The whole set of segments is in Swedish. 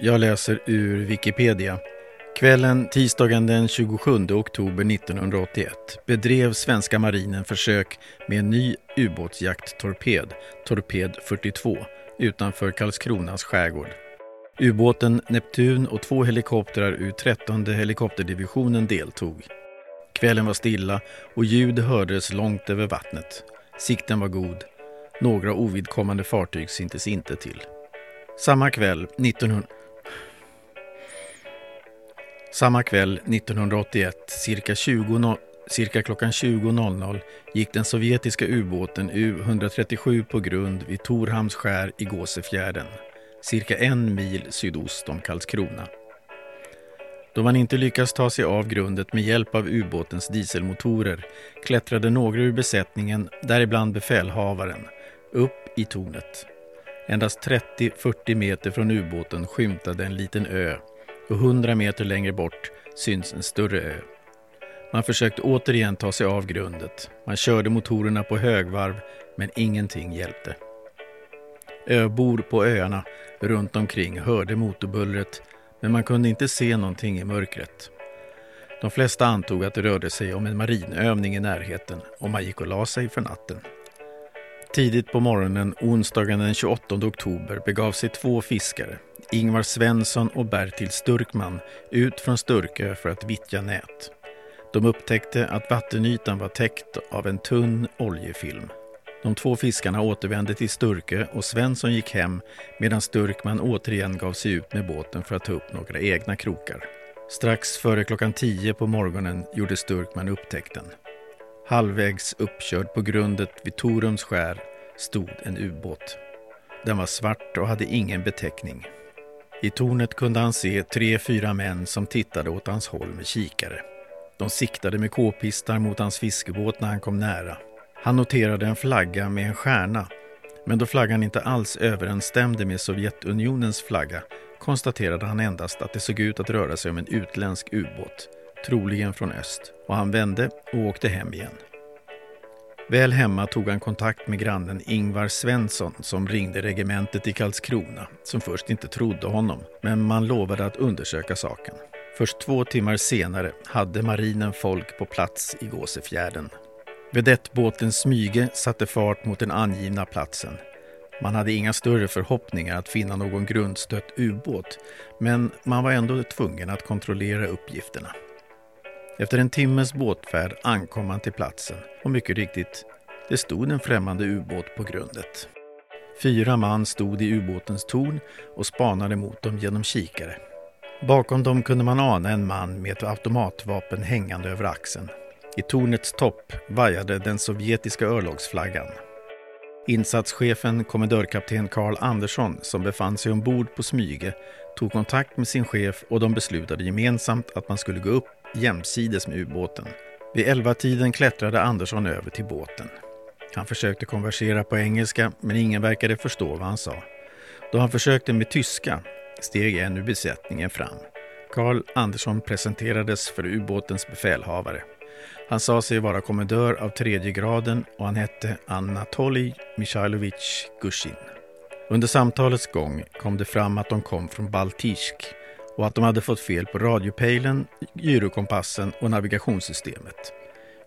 Jag läser ur Wikipedia. Kvällen tisdagen den 27 oktober 1981 bedrev svenska marinen försök med en ny ubåtsjakttorped, Torped 42, utanför Karlskronas skärgård. Ubåten Neptun och två helikoptrar ur 13 helikopterdivisionen deltog. Kvällen var stilla och ljud hördes långt över vattnet. Sikten var god. Några ovidkommande fartyg syntes inte till. Samma kväll, 1900... Samma kväll 1981, cirka, 20, cirka klockan 20.00 gick den sovjetiska ubåten U-137 på grund vid Torhamns skär i Gåsefjärden, cirka en mil sydost om Karlskrona. Då man inte lyckas ta sig av grundet med hjälp av ubåtens dieselmotorer klättrade några ur besättningen, däribland befälhavaren, upp i tornet. Endast 30-40 meter från ubåten skymtade en liten ö och 100 meter längre bort syns en större ö. Man försökte återigen ta sig av grundet. Man körde motorerna på högvarv, men ingenting hjälpte. Öbor på öarna runt omkring hörde motorbullret, men man kunde inte se någonting i mörkret. De flesta antog att det rörde sig om en marinövning i närheten och man gick och la sig för natten. Tidigt på morgonen onsdagen den 28 oktober begav sig två fiskare, Ingvar Svensson och Bertil Sturkman, ut från Sturkö för att vittja nät. De upptäckte att vattenytan var täckt av en tunn oljefilm. De två fiskarna återvände till Sturkö och Svensson gick hem medan Sturkman återigen gav sig ut med båten för att ta upp några egna krokar. Strax före klockan tio på morgonen gjorde Sturkman upptäckten. Halvvägs uppkörd på grundet vid Torums skär stod en ubåt. Den var svart och hade ingen beteckning. I tornet kunde han se tre, fyra män som tittade åt hans håll med kikare. De siktade med k-pistar mot hans fiskebåt när han kom nära. Han noterade en flagga med en stjärna, men då flaggan inte alls överensstämde med Sovjetunionens flagga konstaterade han endast att det såg ut att röra sig om en utländsk ubåt, troligen från öst, och han vände och åkte hem igen. Väl hemma tog han kontakt med grannen Ingvar Svensson som ringde regementet i Karlskrona, som först inte trodde honom, men man lovade att undersöka saken. Först två timmar senare hade marinen folk på plats i Gåsefjärden. Vedettbåten Smyge satte fart mot den angivna platsen. Man hade inga större förhoppningar att finna någon grundstött ubåt, men man var ändå tvungen att kontrollera uppgifterna. Efter en timmes båtfärd ankom man till platsen och mycket riktigt, det stod en främmande ubåt på grundet. Fyra man stod i ubåtens torn och spanade mot dem genom kikare. Bakom dem kunde man ana en man med ett automatvapen hängande över axeln. I tornets topp vajade den sovjetiska örlogsflaggan. Insatschefen, kommendörkapten Karl Andersson, som befann sig ombord på Smyge, tog kontakt med sin chef och de beslutade gemensamt att man skulle gå upp jämsides med ubåten. Vid elva tiden klättrade Andersson över till båten. Han försökte konversera på engelska, men ingen verkade förstå vad han sa. Då han försökte med tyska steg en ur besättningen fram. Karl Andersson presenterades för ubåtens befälhavare. Han sa sig vara kommendör av tredje graden och han hette Anatolij Michailovich Gushin. Under samtalets gång kom det fram att de kom från Baltisk och att de hade fått fel på radiopejlen, gyrokompassen och navigationssystemet.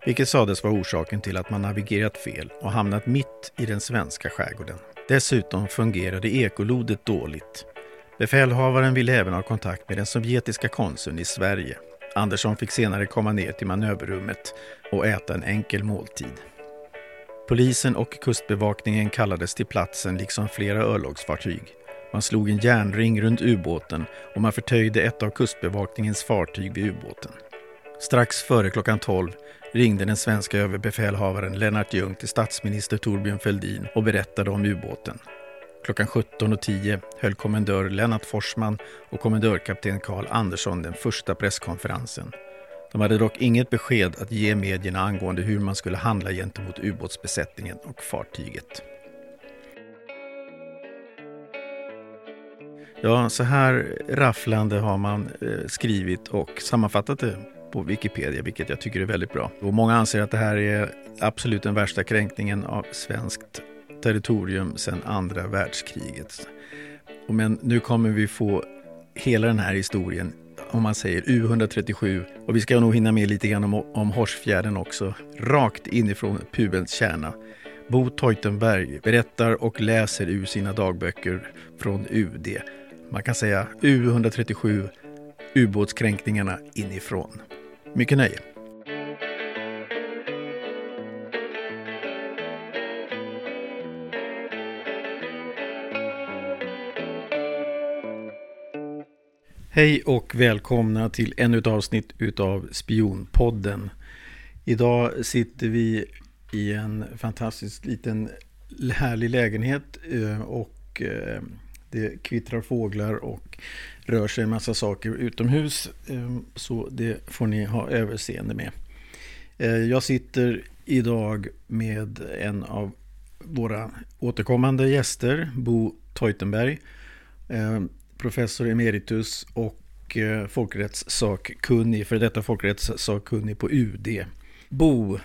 Vilket sades vara orsaken till att man navigerat fel och hamnat mitt i den svenska skärgården. Dessutom fungerade ekolodet dåligt. Befälhavaren ville även ha kontakt med den sovjetiska konsuln i Sverige. Andersson fick senare komma ner till manöverrummet och äta en enkel måltid. Polisen och kustbevakningen kallades till platsen liksom flera örlogsfartyg. Man slog en järnring runt ubåten och man förtöjde ett av kustbevakningens fartyg vid ubåten. Strax före klockan 12 ringde den svenska överbefälhavaren Lennart Ljung till statsminister Torbjörn Fälldin och berättade om ubåten. Klockan 17.10 höll kommendör Lennart Forsman och kommendörkapten Karl Andersson den första presskonferensen. De hade dock inget besked att ge medierna angående hur man skulle handla gentemot ubåtsbesättningen och fartyget. Ja, så här rafflande har man eh, skrivit och sammanfattat det på Wikipedia, vilket jag tycker är väldigt bra. Och många anser att det här är absolut den värsta kränkningen av svenskt territorium sedan andra världskriget. Men nu kommer vi få hela den här historien om man säger U137 och vi ska nog hinna med lite grann om, om Horsfjärden också, rakt inifrån pubens kärna. Bo Teutenberg berättar och läser ur sina dagböcker från UD. Man kan säga U137, ubåtskränkningarna inifrån. Mycket nöje. Hej och välkomna till ännu ett avsnitt utav Spionpodden. Idag sitter vi i en fantastiskt liten härlig lägenhet eh, och eh, det kvittrar fåglar och rör sig en massa saker utomhus. Ehm, så det får ni ha överseende med. Eh, jag sitter idag med en av våra återkommande gäster, Bo Teutenberg eh, professor emeritus och eh, folkrättssakkunnig, för detta folkrättssakkunnig på UD. Bo,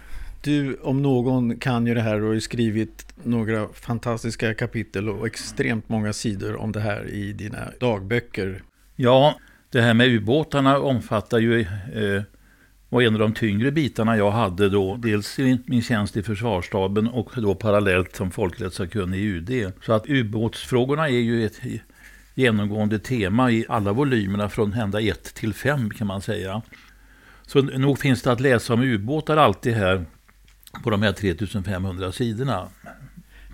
du om någon kan ju det här och har skrivit några fantastiska kapitel och extremt många sidor om det här i dina dagböcker. Ja, det här med ubåtarna omfattar ju eh, var en av de tyngre bitarna jag hade då. Dels i min tjänst i försvarsstaben och då parallellt som folkrättssakkunnig i UD. Så att ubåtsfrågorna är ju ett genomgående tema i alla volymerna från ända 1 till 5 kan man säga. Så nog finns det att läsa om ubåtar alltid här på de här 3500 sidorna.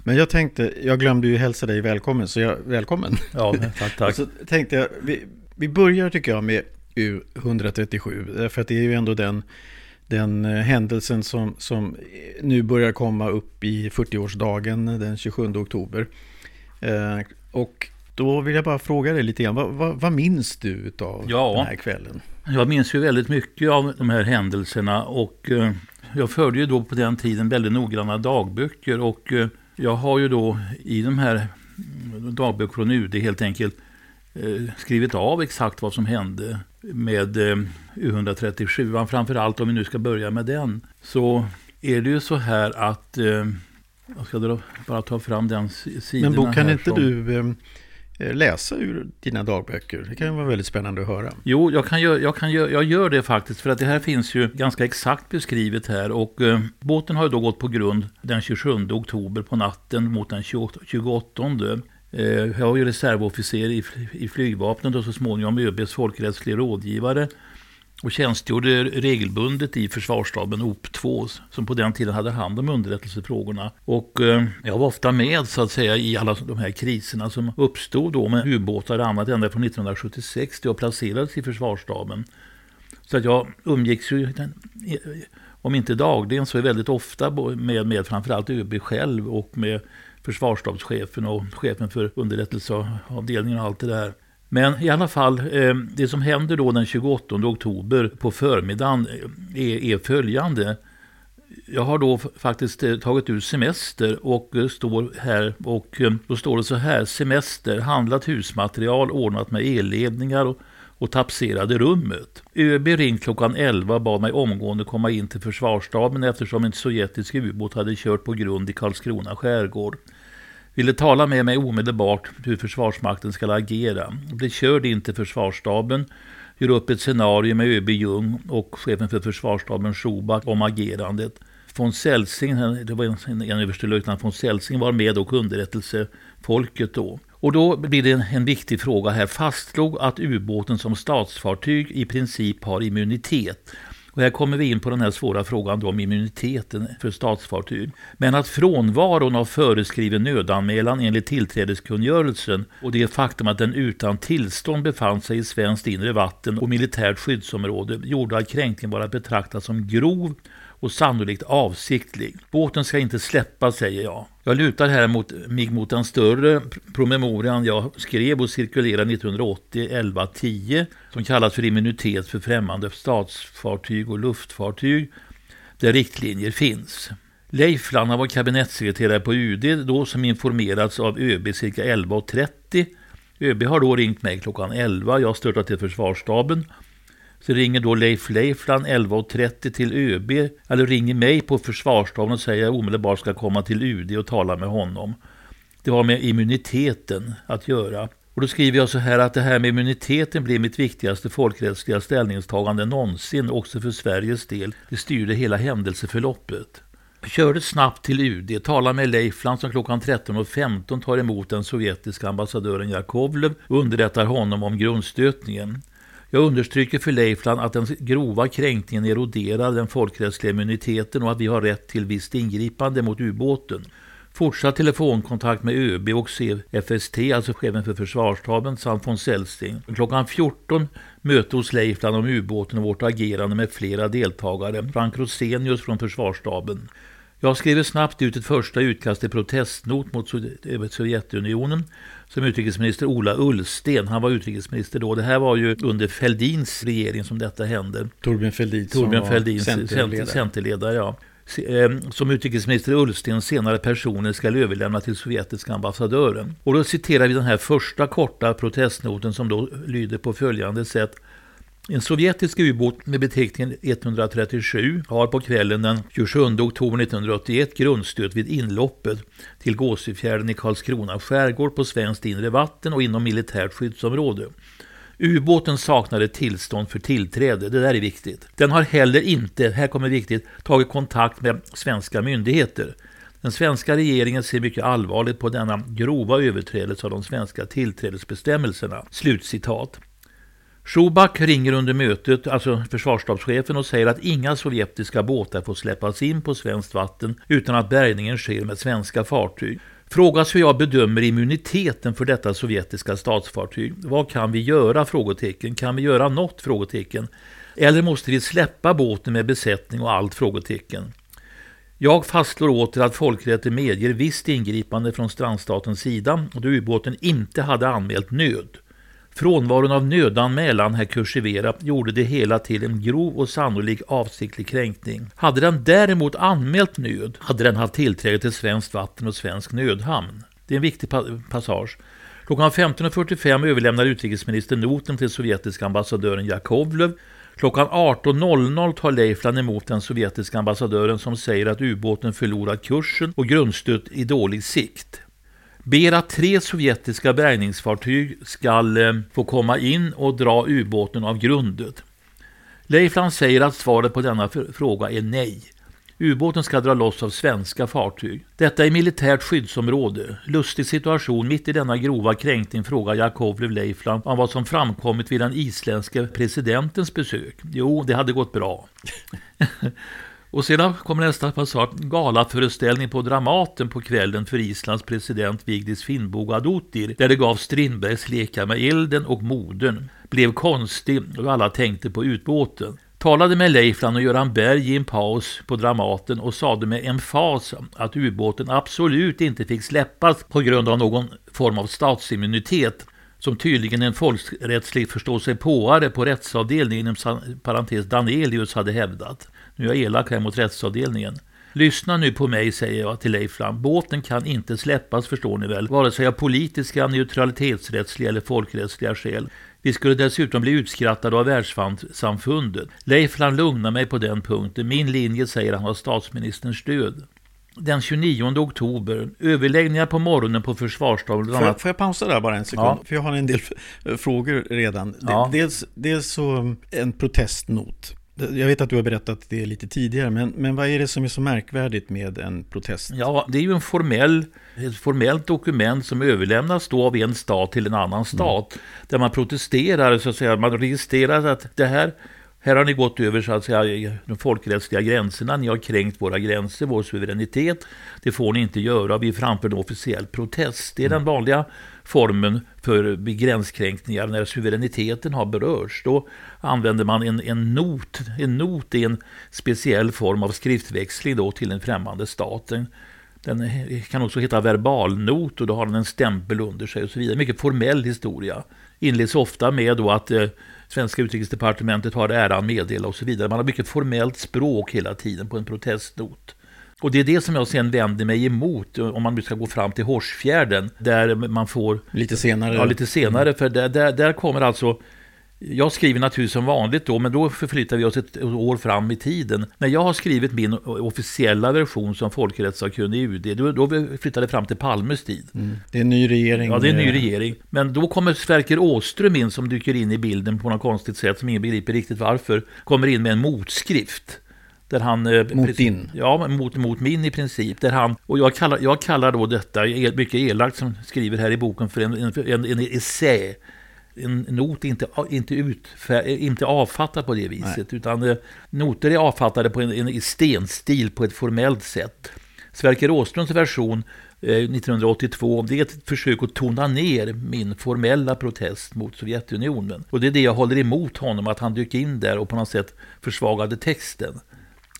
Men jag tänkte, jag glömde ju hälsa dig välkommen, så jag, välkommen. Ja, tack, tack. så tänkte jag, vi, vi börjar tycker jag med U137, för att det är ju ändå den, den eh, händelsen som, som nu börjar komma upp i 40-årsdagen den 27 oktober. Eh, och då vill jag bara fråga dig lite grann, vad, vad, vad minns du av ja, den här kvällen? Jag minns ju väldigt mycket av de här händelserna och eh, jag förde ju då på den tiden väldigt noggranna dagböcker och eh, jag har ju då i de här dagböckerna från UD helt enkelt eh, skrivit av exakt vad som hände med eh, U137. Framförallt om vi nu ska börja med den. Så är det ju så här att jag ska bara ta fram den sidan. Men Bo, kan inte som... du Eh, läsa ur dina dagböcker. Det kan ju vara väldigt spännande att höra. Jo, jag, kan gör, jag, kan gör, jag gör det faktiskt. För att det här finns ju ganska exakt beskrivet här. Och eh, båten har ju då gått på grund den 27 oktober på natten mot den 28. Eh, jag var ju reservofficer i, i flygvapnet och så småningom ÖBs folkrättslig rådgivare och tjänstgjorde regelbundet i försvarsstaben OP2 som på den tiden hade hand om underrättelsefrågorna. Och eh, jag var ofta med så att säga i alla de här kriserna som uppstod då med ubåtar och annat ända från 1976 då jag placerades i försvarsstaben. Så att jag umgicks ju, eh, om inte dagligen så väldigt ofta med, med framförallt ÖB själv och med försvarsstabschefen och chefen för underrättelseavdelningen och allt det där. Men i alla fall, eh, det som händer då den 28 oktober på förmiddagen eh, är, är följande. Jag har då faktiskt eh, tagit ut semester och står här och då står det så här. Semester, handlat husmaterial, ordnat med elledningar och, och tapserade rummet. ÖB ringt klockan 11 och bad mig omgående komma in till försvarsstaben eftersom en sovjetisk ubåt hade kört på grund i Karlskrona skärgård ville tala med mig omedelbart hur Försvarsmakten ska agera. Blev körd in till försvarsstaben, gör upp ett scenario med ÖB Ljung och chefen för försvarsstaben Schuback om agerandet. Von Celsing, det var en, en överstelöjtnant von Selsing, var med och underrättelsefolket då. Och då blir det en, en viktig fråga här. Fastslog att ubåten som statsfartyg i princip har immunitet. Och här kommer vi in på den här svåra frågan om immuniteten för statsfartyg. Men att frånvaron av föreskriven nödanmälan enligt tillträdeskungörelsen och det faktum att den utan tillstånd befann sig i svenskt inre vatten och militärt skyddsområde gjorde att kränkningen var att betrakta som grov och sannolikt avsiktlig. Båten ska inte släppas, säger jag. Jag lutar här mot, mig mot den större promemorian jag skrev och cirkulerade 1980 1110 som kallas för immunitet för främmande statsfartyg och luftfartyg där riktlinjer finns. Leif Lanna var kabinettssekreterare på UD då som informerats av ÖB cirka 11.30. ÖB har då ringt mig klockan 11. Jag har störtat till försvarsstaben så ringer då Leif Leifland 11.30 till ÖB, eller ringer mig på försvarsstaben och säger att jag omedelbart ska komma till UD och tala med honom. Det har med immuniteten att göra. Och då skriver jag så här att det här med immuniteten blir mitt viktigaste folkrättsliga ställningstagande någonsin, också för Sveriges del. Det styrde hela händelseförloppet. Jag körde snabbt till UD, talade med Leifland som klockan 13.15 tar emot den sovjetiska ambassadören Jakovlev och underrättar honom om grundstötningen. Jag understryker för Leifland att den grova kränkningen eroderar den folkrättsliga immuniteten och att vi har rätt till visst ingripande mot ubåten. Fortsatt telefonkontakt med ÖB och CFST, alltså chefen för försvarsstaben, samt von Celsting. Klockan 14 möte hos Leifland om ubåten och vårt agerande med flera deltagare. Frank Rosenius från försvarsstaben. Jag skriver snabbt ut ett första utkast till protestnot mot Sovjetunionen som utrikesminister Ola Ullsten. Han var utrikesminister då. Det här var ju under Fälldins regering som detta hände. Torbjörn Fälldin Torbjörn Fälldins centerledare. centerledare ja. Eh, som utrikesminister Ullsten senare personer ska överlämna till sovjetiska ambassadören. Och då citerar vi den här första korta protestnoten som då lyder på följande sätt. En sovjetisk ubåt med beteckningen 137 har på kvällen den 27 oktober 1981 grundstöt vid inloppet till Gåsefjärden i Karlskrona skärgård på svenskt inre vatten och inom militärt skyddsområde. Ubåten saknade tillstånd för tillträde, det där är viktigt. Den har heller inte, här kommer viktigt, tagit kontakt med svenska myndigheter. Den svenska regeringen ser mycket allvarligt på denna grova överträdelse av de svenska tillträdesbestämmelserna. Slutcitat. Schuback ringer under mötet, alltså försvarsstabschefen, och säger att inga sovjetiska båtar får släppas in på svenskt vatten utan att bärgningen sker med svenska fartyg. Frågas hur jag bedömer immuniteten för detta sovjetiska statsfartyg. Vad kan vi göra? Frågetecken. Kan vi göra något? Frågetecken. Eller måste vi släppa båten med besättning och allt? Frågetecken. Jag fastslår åter att folkrätten medger visst ingripande från strandstatens sida då ubåten inte hade anmält nöd. Frånvaron av nödanmälan, herr Kursivera, gjorde det hela till en grov och sannolik avsiktlig kränkning. Hade den däremot anmält nöd hade den haft tillträde till svenskt vatten och svensk nödhamn. Det är en viktig passage. Klockan 15.45 överlämnar utrikesministern noten till sovjetiska ambassadören Jakovlev. Klockan 18.00 tar Leifland emot den sovjetiska ambassadören som säger att ubåten förlorat kursen och grundstött i dålig sikt ber att tre sovjetiska bärgningsfartyg ska eh, få komma in och dra ubåten av grundet. Leifland säger att svaret på denna fråga är nej. Ubåten ska dra loss av svenska fartyg. Detta är militärt skyddsområde. Lustig situation. Mitt i denna grova kränkning frågar Jakovlev Leifland om vad som framkommit vid den isländske presidentens besök. Jo, det hade gått bra. Och sedan kommer nästa passage. Galaföreställning på Dramaten på kvällen för Islands president Vigdis Finnbogadottir. Där det gav Strindbergs Leka med elden och modern. Blev konstig och alla tänkte på utbåten. Talade med Leifland och Göran Berg i en paus på Dramaten och sade med emfas att ubåten absolut inte fick släppas på grund av någon form av statsimmunitet som tydligen en folkrättslig förståsigpåare på rättsavdelningen inom parentes Danelius hade hävdat. Nu är jag elak här mot rättsavdelningen. Lyssna nu på mig, säger jag till Leifland. Båten kan inte släppas, förstår ni väl, vare sig av politiska, neutralitetsrättsliga eller folkrättsliga skäl. Vi skulle dessutom bli utskrattade av världssamfundet. Leifland lugnar mig på den punkten. Min linje säger han har statsministerns stöd. Den 29 oktober, överläggningar på morgonen på försvarsstaben. Får, får jag pausa där bara en sekund? Ja. För jag har en del frågor redan. Ja. Dels, dels så en protestnot. Jag vet att du har berättat det lite tidigare, men, men vad är det som är så märkvärdigt med en protest? Ja, det är ju en formell, ett formellt dokument som överlämnas då av en stat till en annan stat. Mm. Där man protesterar, så att säga, man registrerar att det här här har ni gått över så att säga, de folkrättsliga gränserna. Ni har kränkt våra gränser, vår suveränitet. Det får ni inte göra. Vi framför en officiell protest. Det är mm. den vanliga formen för gränskränkningar när suveräniteten har berörts. Då använder man en, en not. En not är en speciell form av skriftväxling då till en främmande stat. Den, den kan också heta verbalnot och då har den en stämpel under sig och så vidare. Mycket formell historia. Inleds ofta med då att eh, svenska utrikesdepartementet har äran meddela och så vidare. Man har mycket formellt språk hela tiden på en protestnot. Och det är det som jag sen vänder mig emot om man nu ska gå fram till Horsfjärden där man får... Lite senare. Ja, lite senare. För där, där, där kommer alltså Jag skriver naturligtvis som vanligt då, men då förflyttar vi oss ett år fram i tiden. När jag har skrivit min officiella version som folkrättssakkunnig i UD, då, då flyttar det fram till Palmes tid. Mm. Det är en ny regering. Ja, det är en ny regering. Men då kommer Sverker Åström in som dyker in i bilden på något konstigt sätt, som ingen begriper riktigt varför. Kommer in med en motskrift. Där han, eh, mot din? Ja, mot, mot min i princip. Där han, och jag kallar, jag kallar då detta, mycket elakt som skriver här i boken, för en, en, en, en essä en not inte, inte, utfär, inte avfattad på det viset. Nej. Utan eh, noter är avfattade på en, en stenstil på ett formellt sätt. Sverker Åströms version eh, 1982, det är ett försök att tona ner min formella protest mot Sovjetunionen. Och det är det jag håller emot honom, att han dök in där och på något sätt försvagade texten.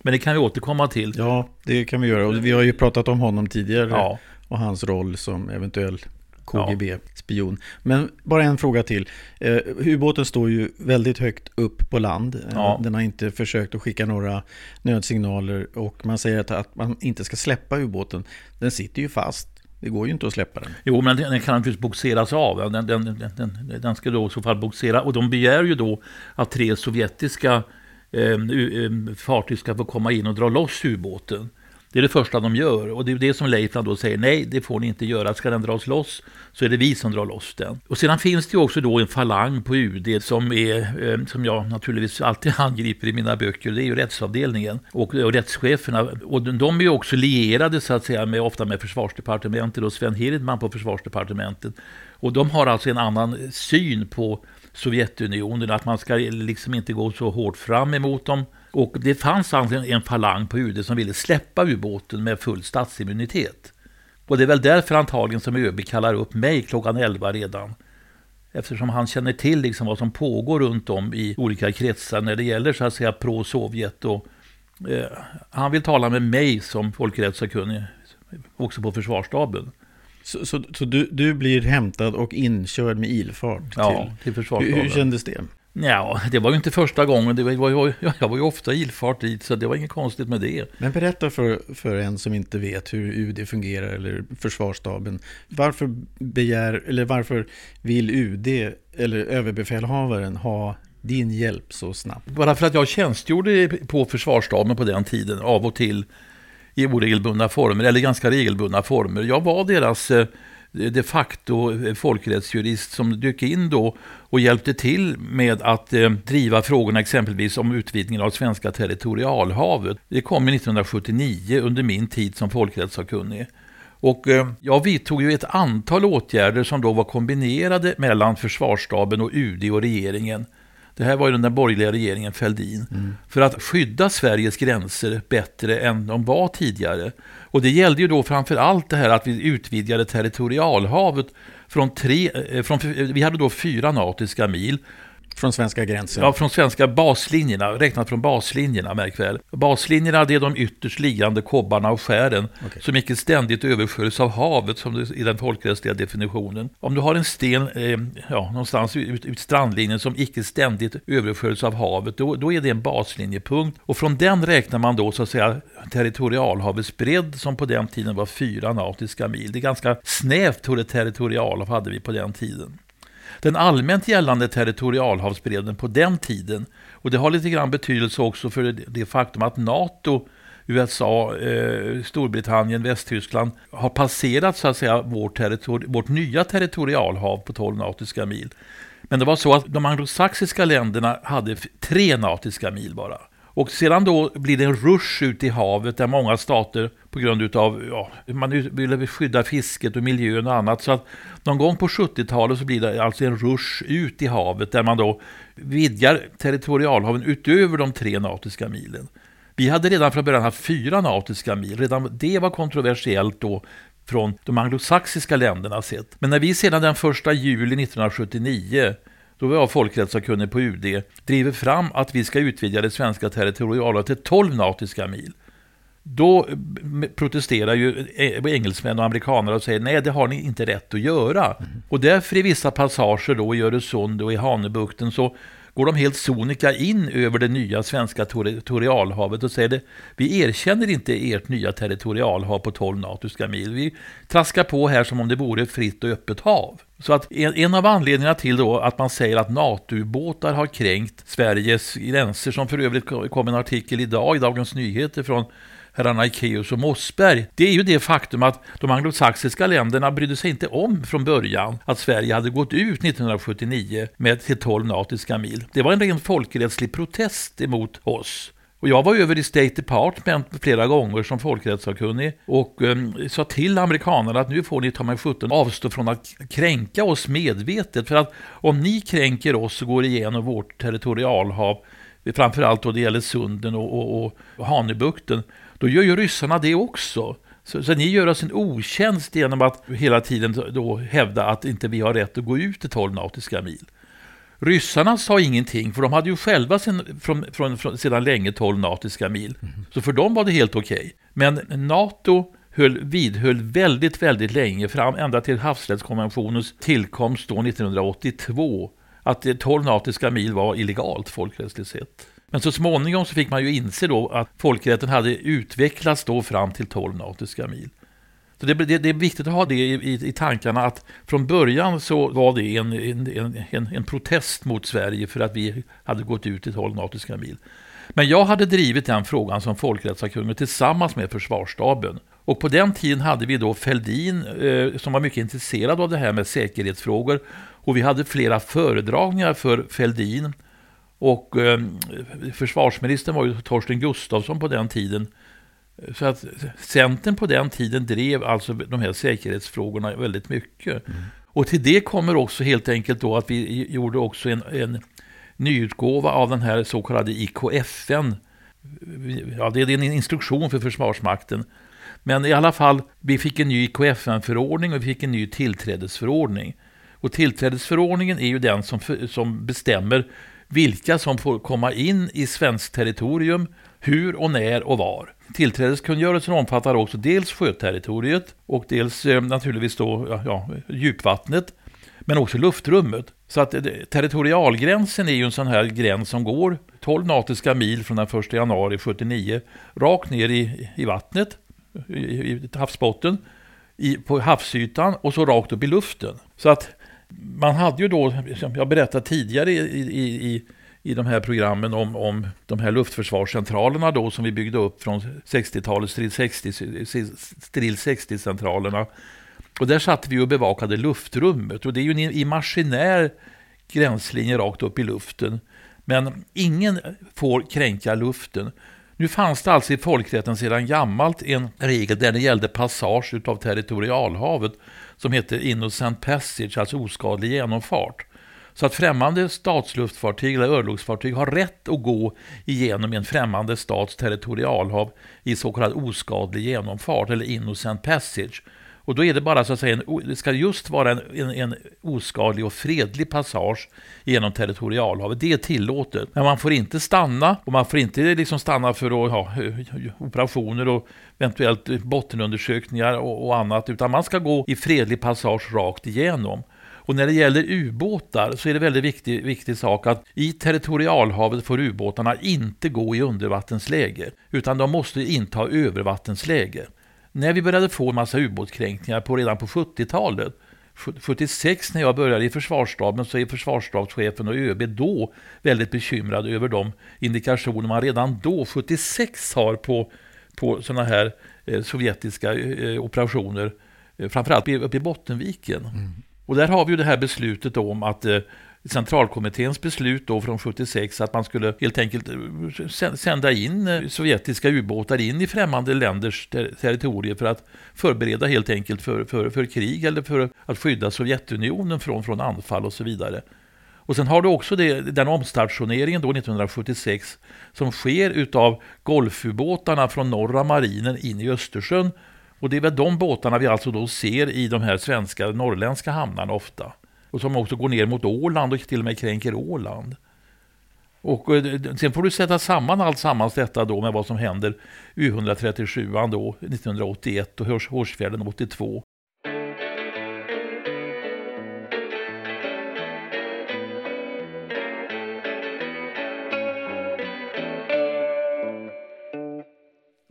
Men det kan vi återkomma till. Ja, det kan vi göra. Och vi har ju pratat om honom tidigare. Ja. Och hans roll som eventuell KGB-spion. Men bara en fråga till. Eh, ubåten står ju väldigt högt upp på land. Eh, ja. Den har inte försökt att skicka några nödsignaler och man säger att, att man inte ska släppa ubåten. Den sitter ju fast. Det går ju inte att släppa den. Jo, men den, kan naturligtvis boxeras av. Den, den, den, den, ska då i så fall boxera. Och de begär ju då att tre sovjetiska Eh, eh, fartyg ska få komma in och dra loss ubåten. Det är det första de gör och det är det som Leifland då säger, nej det får ni inte göra, ska den dras loss så är det vi som drar loss den. Och sedan finns det ju också då en falang på UD som, är, eh, som jag naturligtvis alltid angriper i mina böcker, det är ju rättsavdelningen och, och rättscheferna. Och de är ju också lierade så att säga med, ofta med försvarsdepartementet och Sven Hirdman på försvarsdepartementet. Och de har alltså en annan syn på Sovjetunionen, att man ska liksom inte gå så hårt fram emot dem och det fanns alltså en falang på UD som ville släppa ubåten med full statsimmunitet. Och det är väl därför antagligen som ÖB kallar upp mig klockan 11 redan. Eftersom han känner till liksom vad som pågår runt om i olika kretsar när det gäller så att säga pro-Sovjet. Och, eh, han vill tala med mig som folkrättssakkunnig också på försvarsstaben. Så, så, så, du, du blir hämtad och inkörd med ilfart? Till, ja, till försvarsstaben. Hur, hur kändes det? Ja, det var ju inte första gången. Det var, var, jag var ju ofta ilfart dit, så det var inget konstigt med det. Men berätta för, för en som inte vet hur UD fungerar, eller försvarsstaben. Varför begär, eller varför vill UD, eller överbefälhavaren, ha din hjälp så snabbt? Bara för att jag tjänstgjorde på försvarsstaben på den tiden, av och till, i oregelbundna former, eller ganska regelbundna former. Jag var deras eh, Eh, de facto eh, folkrättsjurist som dök in då och hjälpte till med att eh, driva frågorna exempelvis om utvidgningen av svenska territorialhavet. Det kom 1979 under min tid som folkrättssakkunnig. Och eh, jag vidtog ju ett antal åtgärder som då var kombinerade mellan försvarsstaben och UD och regeringen. Det här var ju den borgerliga regeringen Fälldin. Mm. För att skydda Sveriges gränser bättre än de var tidigare. Och det gällde ju då framför allt det här att vi utvidgade territorialhavet från tre, eh, från, vi hade då fyra nautiska mil från svenska gränsen? Ja, från svenska baslinjerna, räknat från baslinjerna, märk väl. Baslinjerna det är de ytterst liggande kobbarna och skären okay. som icke ständigt översköljs av havet, som det, i den folkrättsliga definitionen. Om du har en sten eh, ja, någonstans ut, ut strandlinjen som icke ständigt översköljs av havet, då, då är det en baslinjepunkt. Och från den räknar man då så att säga territorialhavets bredd, som på den tiden var fyra nautiska mil. Det är ganska snävt territorialhav hade vi på den tiden den allmänt gällande territorialhavsbredden på den tiden. Och det har lite grann betydelse också för det faktum att NATO USA, eh, Storbritannien, Västtyskland har passerat så att säga vårt, vårt nya territorialhav på 12 nautiska mil. Men det var så att de anglosaxiska länderna hade tre nautiska mil bara. Och sedan då blir det en rush ut i havet där många stater på grund av ja, man vill skydda fisket och miljön och annat. Så att någon gång på 70-talet så blir det alltså en rush ut i havet där man då vidgar territorialhaven utöver de tre nautiska milen. Vi hade redan från början haft fyra nautiska mil. Redan det var kontroversiellt då från de anglosaxiska länderna sett. Men när vi sedan den 1 juli 1979 då var jag folkrättssakkunnig på UD, driver fram att vi ska utvidga det svenska territorialhavet till 12 nautiska mil. Då protesterar ju engelsmän och amerikaner och säger nej, det har ni inte rätt att göra. Mm. Och därför i vissa passager då i Öresund och i Hanöbukten så går de helt sonika in över det nya svenska territorialhavet och säger det, vi erkänner inte ert nya territorialhav på 12 nautiska mil. Vi traskar på här som om det vore ett fritt och öppet hav. Så att en, en av anledningarna till då att man säger att NATO-ubåtar har kränkt Sveriges gränser, som för övrigt kom en artikel idag i Dagens Nyheter från herrarna Ikeus och Mossberg, det är ju det faktum att de anglosaxiska länderna brydde sig inte om från början att Sverige hade gått ut 1979 med till 12 nautiska mil. Det var en ren folkrättslig protest emot oss. Och jag var över i State Department flera gånger som folkrättssakkunnig och um, sa till amerikanerna att nu får ni ta mig 17 avstå från att kränka oss medvetet. För att om ni kränker oss och går igenom vårt territorialhav, framförallt då det gäller sunden och, och, och Hanöbukten, då gör ju ryssarna det också. Så, så, ni gör oss en otjänst genom att hela tiden då hävda att inte vi har rätt att gå ut i 12 nautiska mil. Ryssarna sa ingenting, för de hade ju själva sen, från, från, från, sedan länge 12 nautiska mil. Mm. Så för dem var det helt okej. Okay. Men NATO höll, vidhöll väldigt, väldigt länge, fram ända till havsrättskonventionens tillkomst då 1982, att 12 nautiska mil var illegalt folkrättsligt sett. Men så småningom så fick man ju inse då att folkrätten hade utvecklats då fram till 12 nautiska mil. Så det, det, det, är viktigt att ha det i, i, i, tankarna att från början så var det en, en, en, en protest mot Sverige för att vi hade gått ut i 12 nautiska mil. Men jag hade drivit den frågan som folkrättssakkunnig tillsammans med försvarsstaben. Och på den tiden hade vi då Fälldin eh, som var mycket intresserad av det här med säkerhetsfrågor. Och vi hade flera föredragningar för Fälldin och eh, försvarsministern var ju Torsten Gustafsson på den tiden. Så att Centern på den tiden drev alltså de här säkerhetsfrågorna väldigt mycket. Mm. Och till det kommer också helt enkelt då att vi gjorde också en, en nyutgåva av den här så kallade IKFN. Ja, det är en instruktion för Försvarsmakten. Men i alla fall, vi fick en ny IKFN-förordning och vi fick en ny tillträdesförordning. Och tillträdesförordningen är ju den som, som bestämmer vilka som får komma in i svenskt territorium, hur och när och var. Tillträdeskungörelsen omfattar också dels sjöterritoriet och dels eh, naturligtvis då, ja, ja, djupvattnet, men också luftrummet. Så att eh, territorialgränsen är ju en sån här gräns som går 12 nautiska mil från den 1 januari 79 rakt ner i, i vattnet, i, i havsbotten, i, på havsytan och så rakt upp i luften. Så att man hade ju då, som jag berättade tidigare i, i, i, i de här programmen om, om de här luftförsvarscentralerna då som vi byggde upp från 60-talet, Stril 60-centralerna. och där satt vi och bevakade luftrummet och det är ju en imaginär gränslinje rakt upp i luften. Men ingen får kränka luften. Nu fanns det alltså i folkrätten sedan gammalt en regel där det gällde passage av territorialhavet som heter Innocent Passage, alltså oskadlig genomfart. Så att främmande statsluftfartyg eller örlogsfartyg har rätt att gå igenom en främmande stats territorialhav i så kallad oskadlig genomfart eller innocent passage. Och då är det bara så att säga, en, det ska just vara en, en, en, oskadlig och fredlig passage genom territorialhavet. Det är tillåtet. Men man får inte stanna och man får inte liksom stanna för att ha eh, operationer och eventuellt bottenundersökningar och, och annat. Utan man ska gå i fredlig passage rakt igenom. Och när det gäller ubåtar så är det väldigt viktig, viktig sak att i territorialhavet får ubåtarna inte gå i undervattensläge, utan de måste inta övervattensläge när vi började få en massa ubåtskränkningar på redan på 70-talet 76 när jag började i försvarsstaben så är försvarsstabschefen och ÖB då väldigt bekymrade över de indikationer man redan då, 76, har på, på sådana här eh, sovjetiska eh, operationer, eh, framförallt uppe i Bottenviken. Mm. Och där har vi ju det här beslutet om att eh, centralkommitténs beslut då från 76 att man skulle helt enkelt eh, sända in eh, sovjetiska ubåtar in i främmande länders ter territorier för att förbereda helt enkelt för, för, för krig eller för att skydda Sovjetunionen från, från anfall och så vidare. Och sen har du också det, den omstationeringen då 1976 som sker utav golfubåtarna från norra marinen in i Östersjön. Och det är väl de båtarna vi alltså då ser i de här svenska norrländska hamnarna ofta. Och som också går ner mot Åland och till och med kränker Åland. Och eh, sen får du sätta samman allt sammans detta då med vad som händer U137 då 1981 och Hårsfjärden 82.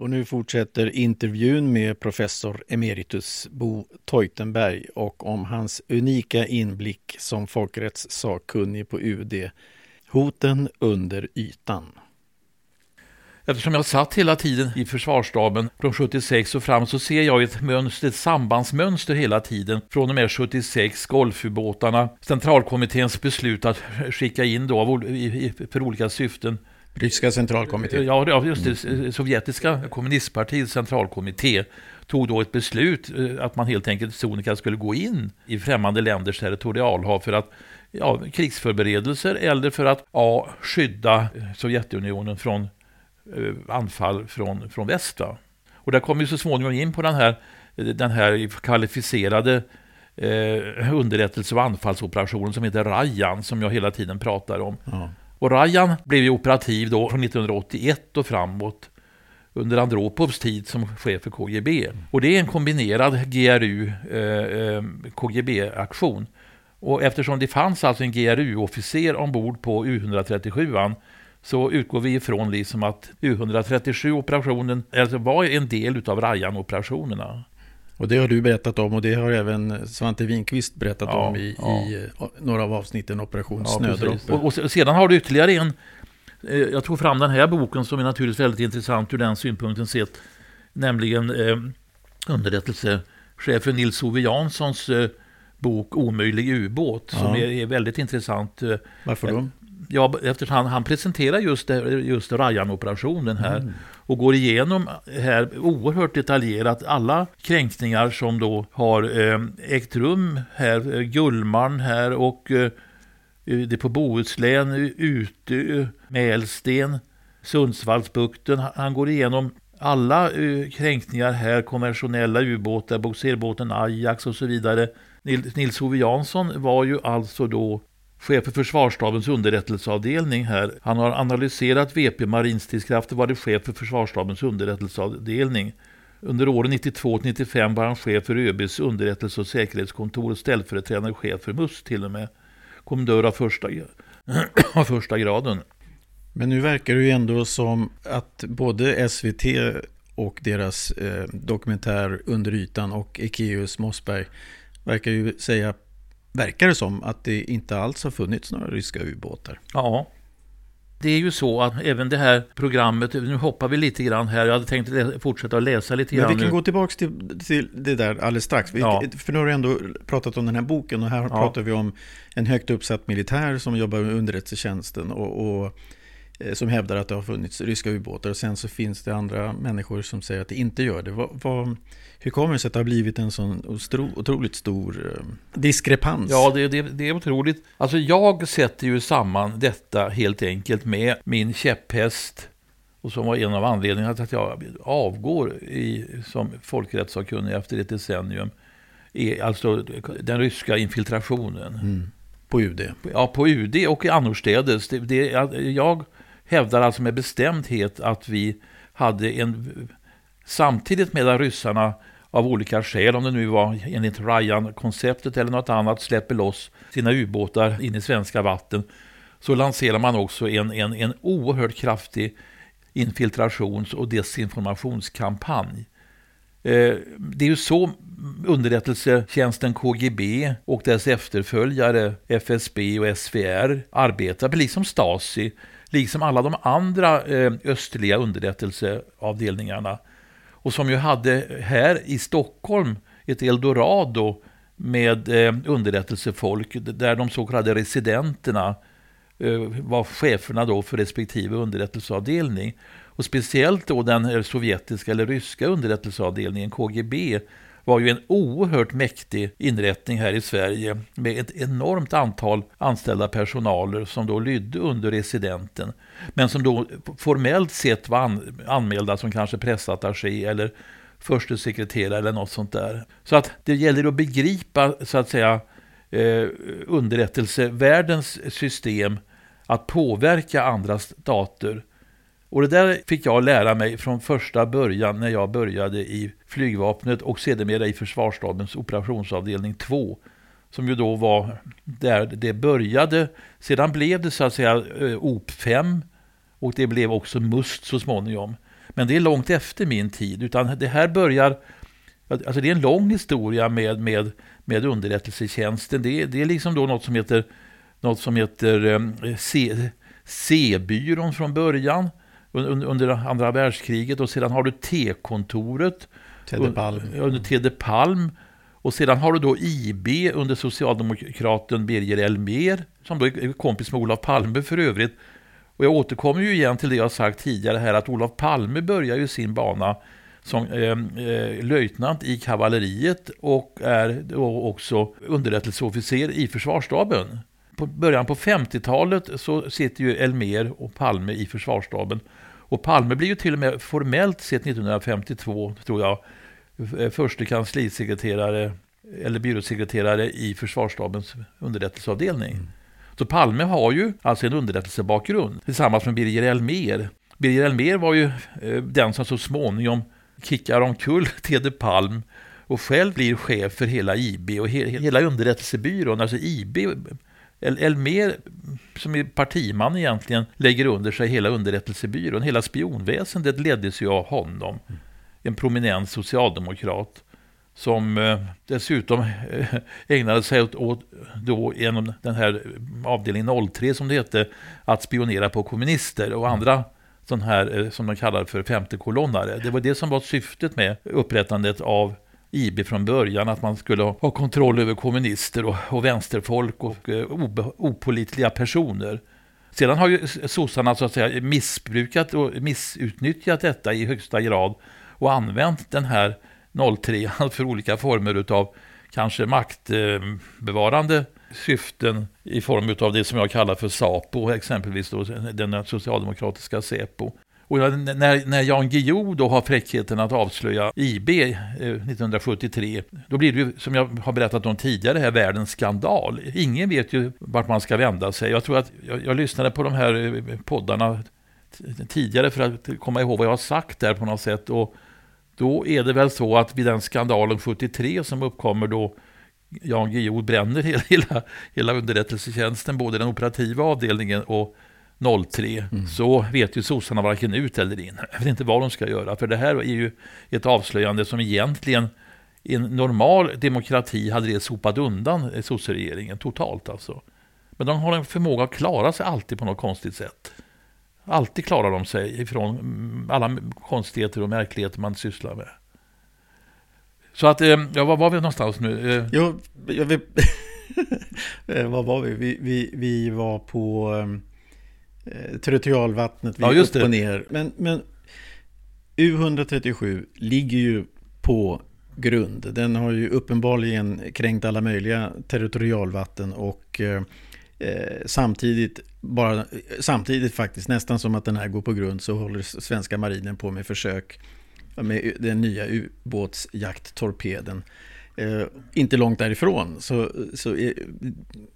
Och nu fortsätter intervjun med professor emeritus Bo Teutenberg och om hans unika inblick som folkrättssakkunnig på UD. Hoten under ytan. Eftersom jag satt hela tiden i försvarsstaben från 76 och fram så ser jag ett, mönster, ett sambandsmönster hela tiden. Från och med 76, Golfubåtarna, centralkommitténs beslut att skicka in då för olika syften Ryska centralkommittén? Ja, just det. Sovjetiska kommunistpartiets centralkommitté tog då ett beslut eh, att man helt enkelt sonika skulle gå in i främmande länders territorialhav för att ja, krigsförberedelser eller för att ja, skydda Sovjetunionen från eh, anfall från, från väst. Va? Och där kom vi så småningom in på den här, den här kvalificerade eh, underrättelse och anfallsoperationen som heter Rajan, som jag hela tiden pratar om. Ja. Och Rajan blev ju operativ då från 1981 och framåt under Andropovs tid som chef för KGB. Och det är en kombinerad GRU-KGB-aktion. Eh, eh, och eftersom det fanns alltså en GRU-officer ombord på U137 så utgår vi ifrån liksom att U137-operationen alltså var en del av Rajan-operationerna. Och det har du berättat om och det har även Svante Winkvist berättat ja, om i, ja. i, några av avsnitten Operation ja, Snödroppe. Och, och, sedan har du ytterligare en, eh, jag tog fram den här boken som är naturligtvis väldigt intressant ur den synpunkten sett, nämligen eh, underrättelsechefen Nils-Ove Janssons eh, bok Omöjlig ubåt, som är, är, väldigt intressant. Eh, Varför då? Ja, eftersom han, han presenterar just, just Rajan-operationen här mm och går igenom här oerhört detaljerat alla kränkningar som då har eh, ägt rum här, eh, Gullmarn här och eh, det på Bohuslän, Utö, Mälsten, Sundsvallsbukten. Han går igenom alla kränkningar här, konventionella ubåtar, bogserbåten Ajax och så vidare. Nils-Ove Jansson var ju alltså då chef för försvarsstabens underrättelseavdelning här. Han har analyserat VP marinstridskrafter, varit chef för försvarsstabens underrättelseavdelning. Under åren 92-95 var han chef för ÖBs underrättelse och säkerhetskontor och ställföreträdande chef för MUST till och med. Kommendör av första, av första graden. Men nu verkar det ju ändå som att både SVT och deras eh, dokumentär Under ytan och Ekeus Mossberg verkar ju säga verkar det som att det inte alls har funnits några ryska ubåtar. Ja, det är ju så att även det här programmet, nu hoppar vi lite grann här, jag hade tänkt fortsätta att läsa lite grann. Men vi kan nu. gå tillbaka till, till, det där alldeles strax. Vi, ja. För nu har du ändå pratat om den här boken och här ja. pratar vi om en högt uppsatt militär som jobbar med underrättelsetjänsten och, och som hävdar att det har funnits ryska ubåtar. Och sen så finns det andra människor som säger att det inte gör det. Vad, vad, hur kommer det sig att det har blivit en sån otroligt stor eh, diskrepans? Ja, det, det, det är otroligt. Alltså jag sätter ju samman detta helt enkelt med min käpphäst och som var en av anledningarna till att jag avgår i, som folkrättssakkunnig efter ett decennium. Är alltså den ryska infiltrationen. Mm. På UD? Ja, på UD och annorstädes. Det, det, jag hävdar alltså med bestämdhet att vi hade en... Samtidigt med att ryssarna av olika skäl, om det nu var enligt Ryan-konceptet eller något annat, släpper loss sina ubåtar in i svenska vatten, så lanserar man också en, en, en oerhört kraftig infiltrations och desinformationskampanj. Eh, det är ju så underrättelsetjänsten KGB och dess efterföljare FSB och SVR arbetar, precis som Stasi liksom alla de andra eh, östliga underrättelseavdelningarna. Och som ju hade här i Stockholm ett eldorado med eh, underrättelsefolk där de så kallade residenterna eh, var cheferna då för respektive underrättelseavdelning. Och speciellt då den sovjetiska eller ryska underrättelseavdelningen KGB var ju en oerhört mäktig inrättning här i Sverige med ett enormt antal anställda personaler som då lydde under residenten. Men som då formellt sett var an anmälda som kanske pressattaché eller förste sekreterare eller något sånt där. Så att det gäller att begripa så att säga eh, underrättelsevärldens system att påverka andra stater och det där fick jag lära mig från första början när jag började i flygvapnet och sedermera i försvarsstabens operationsavdelning 2. Som ju då var där det började. Sedan blev det så att säga eh, OP 5 och det blev också MUST så småningom. Men det är långt efter min tid, utan det här börjar Alltså det är en lång historia med, med, med underrättelsetjänsten. Det, det är liksom då något som heter, något som heter eh, C, C-byrån från början under, under andra världskriget och sedan har du T-kontoret Tedde Palm. under Tede Palm. Och sedan har du då IB under socialdemokraten Birger Elmer som då är kompis med Olof Palme för övrigt. Och jag återkommer ju igen till det jag sagt tidigare här att Olof Palme börjar ju sin bana som eh, eh, löjtnant i kavalleriet och är då också underrättelseofficer i försvarsstaben. På början på 50-talet så sitter ju Elmer och Palme i försvarsstaben. Och Palme blir ju till och med formellt sett 1952, tror jag, eh, förste kanslisekreterare eller byråsekreterare i försvarsstabens underrättelseavdelning. Mm. Så Palme har ju alltså en underrättelsebakgrund tillsammans med Birger Elmer. Birger Elmer var ju eh, den som så småningom kickar omkull Tede Palm och själv blir chef för hela IB och he hela underrättelsebyrån. Alltså IB, Elmer som är partiman egentligen, lägger under sig hela underrättelsebyrån. Hela spionväsendet leddes ju av honom. En prominent socialdemokrat som eh, dessutom eh, ägnade sig åt, åt då genom den här avdelningen 03 som det hette, att spionera på kommunister och andra sån här, eh, som de kallar för femte kolonnare. Det var det som var syftet med upprättandet av IB från början, att man skulle ha kontroll över kommunister och, och vänsterfolk och eh, obe, opolitliga personer. Sedan har ju sossarna så att säga missbrukat och missutnyttjat detta i högsta grad och använt den här 03 för olika former av kanske maktbevarande syften i form av det som jag kallar för SAPO, exempelvis då den socialdemokratiska SÄPO. Och när, när Jan Guillou då har fräckheten att avslöja IB eh, 1973, då blir det ju, som jag har berättat om tidigare, här världens skandal. Ingen vet ju vart man ska vända sig. Jag tror att jag, jag lyssnade på de här eh, poddarna tidigare för att komma ihåg vad jag har sagt där på något sätt. Och då är det väl så att vid den skandalen 73 som uppkommer då Jan Guillou bränner hela, hela, hela underrättelsetjänsten, både den operativa avdelningen och 03, mm. så vet ju sossarna varken ut eller in. Jag vet inte vad de ska göra, för det här är ju ett avslöjande som egentligen i en normal demokrati hade det sopat undan sosseregeringen totalt alltså. Men de har en förmåga att klara sig alltid på något konstigt sätt. Alltid klarar de sig ifrån alla konstigheter och märkligheter man sysslar med. Så att, eh, ja, var var vi någonstans nu? Eh, jo, jag vill... var var vi? Vi, vi, vi var på eh, territorialvattnet, vi ja, upp och ner. Men, men U137 ligger ju på grund. Den har ju uppenbarligen kränkt alla möjliga territorialvatten och eh, samtidigt, bara, samtidigt faktiskt, nästan som att den här går på grund, så håller svenska marinen på med försök med den nya ubåtsjakttorpeden. Eh, inte långt därifrån. Så, så är,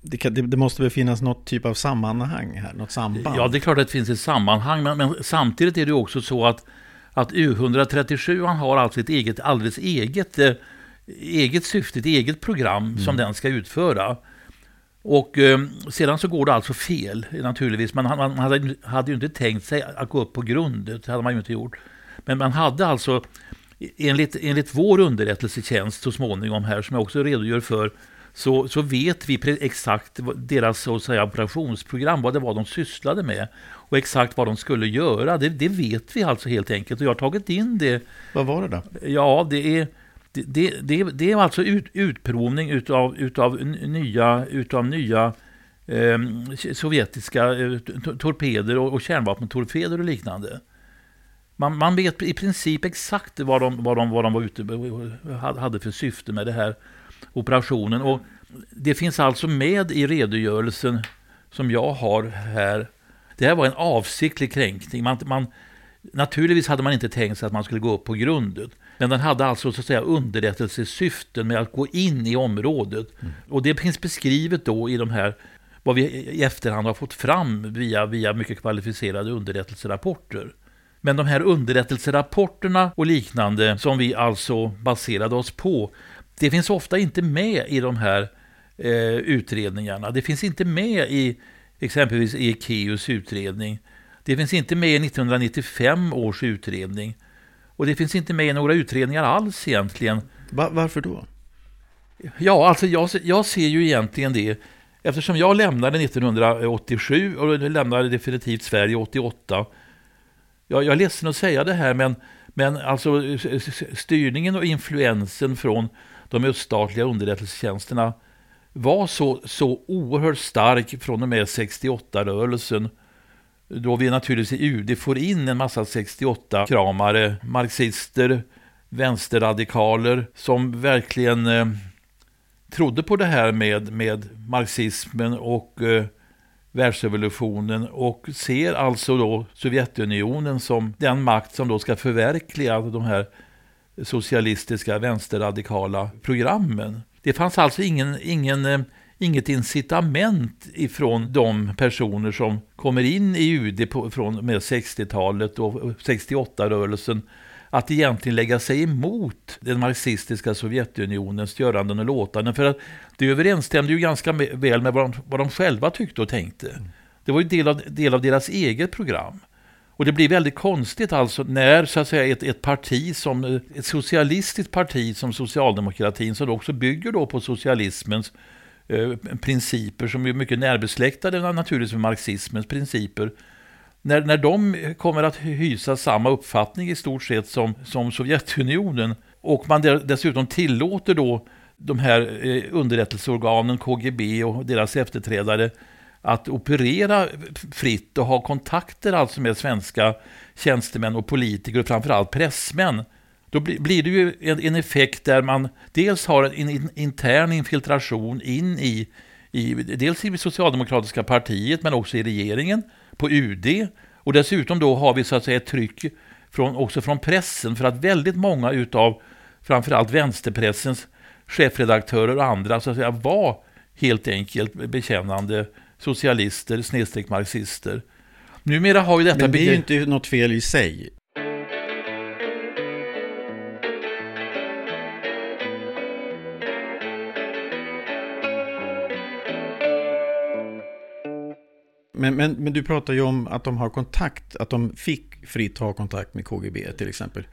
det, kan, det, det, måste väl finnas något typ av sammanhang här, något samband? Ja, det är klart att det finns ett sammanhang, men, men samtidigt är det också så att, att U137 han har alltså ett eget, alldeles eget, eh, eget syfte, ett eget program mm. som den ska utföra. Och eh, sedan så går det alltså fel naturligtvis. Man, man hade, hade ju inte tänkt sig att gå upp på grund, det hade man ju inte gjort. Men man hade alltså, enligt, enligt vår underrättelsetjänst så småningom här, som jag också redogör för, så, så vet vi exakt deras så att säga, operationsprogram, vad det var de sysslade med och exakt vad de skulle göra. Det, det vet vi alltså helt enkelt och jag har tagit in det. Vad var det då? Ja, det är det, det, det är alltså ut, utprovning utav, utav nya, utav nya eh, sovjetiska eh, torpeder och, och kärnvapentorpeder och liknande. Man, man vet i princip exakt vad de, vad de, vad de var ute hade för syfte med den här operationen. Och det finns alltså med i redogörelsen som jag har här. Det här var en avsiktlig kränkning. Man, man, naturligtvis hade man inte tänkt sig att man skulle gå upp på grundet. Men den hade alltså så att säga underrättelsesyften med att gå in i området. Mm. Och det finns beskrivet då i de här vad vi i efterhand har fått fram via, via mycket kvalificerade underrättelserapporter. Men de här underrättelserapporterna och liknande som vi alltså baserade oss på, det finns ofta inte med i de här eh, utredningarna. Det finns inte med i exempelvis Ekeus utredning. Det finns inte med i 1995 års utredning. Och det finns inte med i några utredningar alls egentligen. Va, varför då? Ja, alltså jag, jag ser ju egentligen det. Eftersom jag lämnade 1987 och lämnade definitivt Sverige 88. Jag, jag är ledsen att säga det här, men, men alltså styrningen och influensen från de öststatliga underrättelsetjänsterna var så, så oerhört stark från och med 68-rörelsen. Då vi naturligtvis i UD får in en massa 68-kramare, marxister, vänsterradikaler som verkligen eh, trodde på det här med, med marxismen och eh, världsrevolutionen och ser alltså då Sovjetunionen som den makt som då ska förverkliga de här socialistiska vänsterradikala programmen. Det fanns alltså ingen, ingen, eh, inget incitament ifrån de personer som kommer in i UD på, från med 60-talet och 68-rörelsen att egentligen lägga sig emot den marxistiska Sovjetunionens göranden och låtanden. För att det överensstämde ju ganska väl med vad de, vad de själva tyckte och tänkte. Det var ju del av, del av deras eget program. Och det blir väldigt konstigt alltså när så att säga, ett, ett parti som ett socialistiskt parti som socialdemokratin som också bygger då på socialismens eh, principer som är mycket närbesläktade naturligtvis med marxismens principer när, när de kommer att hysa samma uppfattning i stort sett som, som Sovjetunionen och man dessutom tillåter då de här eh, underrättelseorganen, KGB och deras efterträdare att operera fritt och ha kontakter alltså med svenska tjänstemän och politiker och framförallt pressmän. Då blir det ju en effekt där man dels har en intern infiltration in i, i dels i socialdemokratiska partiet men också i regeringen på UD. Och dessutom då har vi så att säga ett tryck från, också från pressen för att väldigt många utav framförallt vänsterpressens chefredaktörer och andra så att säga var helt enkelt bekännande socialister snedstreck marxister. Numera har ju detta... Men det är ju inte något fel i sig. Men, men, men du pratar ju om att de har kontakt, att de fick fritt ha kontakt med KGB till exempel.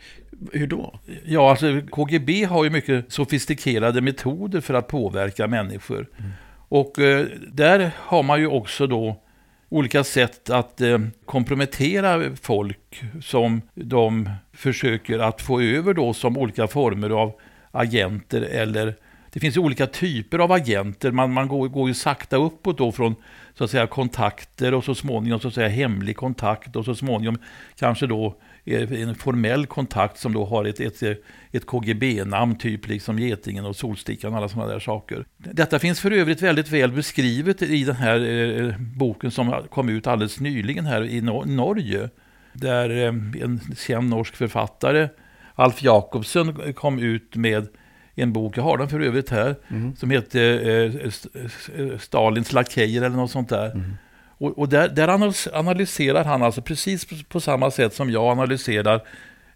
Hur då? Ja, alltså KGB har ju mycket sofistikerade metoder för att påverka människor. Mm. Och eh, där har man ju också då olika sätt att eh, kompromettera folk som de försöker att få över då som olika former av agenter eller det finns olika typer av agenter. Man, man går, går ju sakta uppåt då från så att säga kontakter och så småningom så att säga hemlig kontakt och så småningom kanske då en formell kontakt som då har ett, ett, ett KGB-namn, typ liksom Getingen och Solstickan och alla sådana där saker. Detta finns för övrigt väldigt väl beskrivet i den här eh, boken som kom ut alldeles nyligen här i Nor Norge. Där eh, en känd norsk författare, Alf Jakobsen, kom ut med en bok, jag har den för övrigt här, mm. som heter eh, Stalins lakejer eller något sånt där. Mm. Och, och, där, där analyserar han alltså precis på, på samma sätt som jag analyserar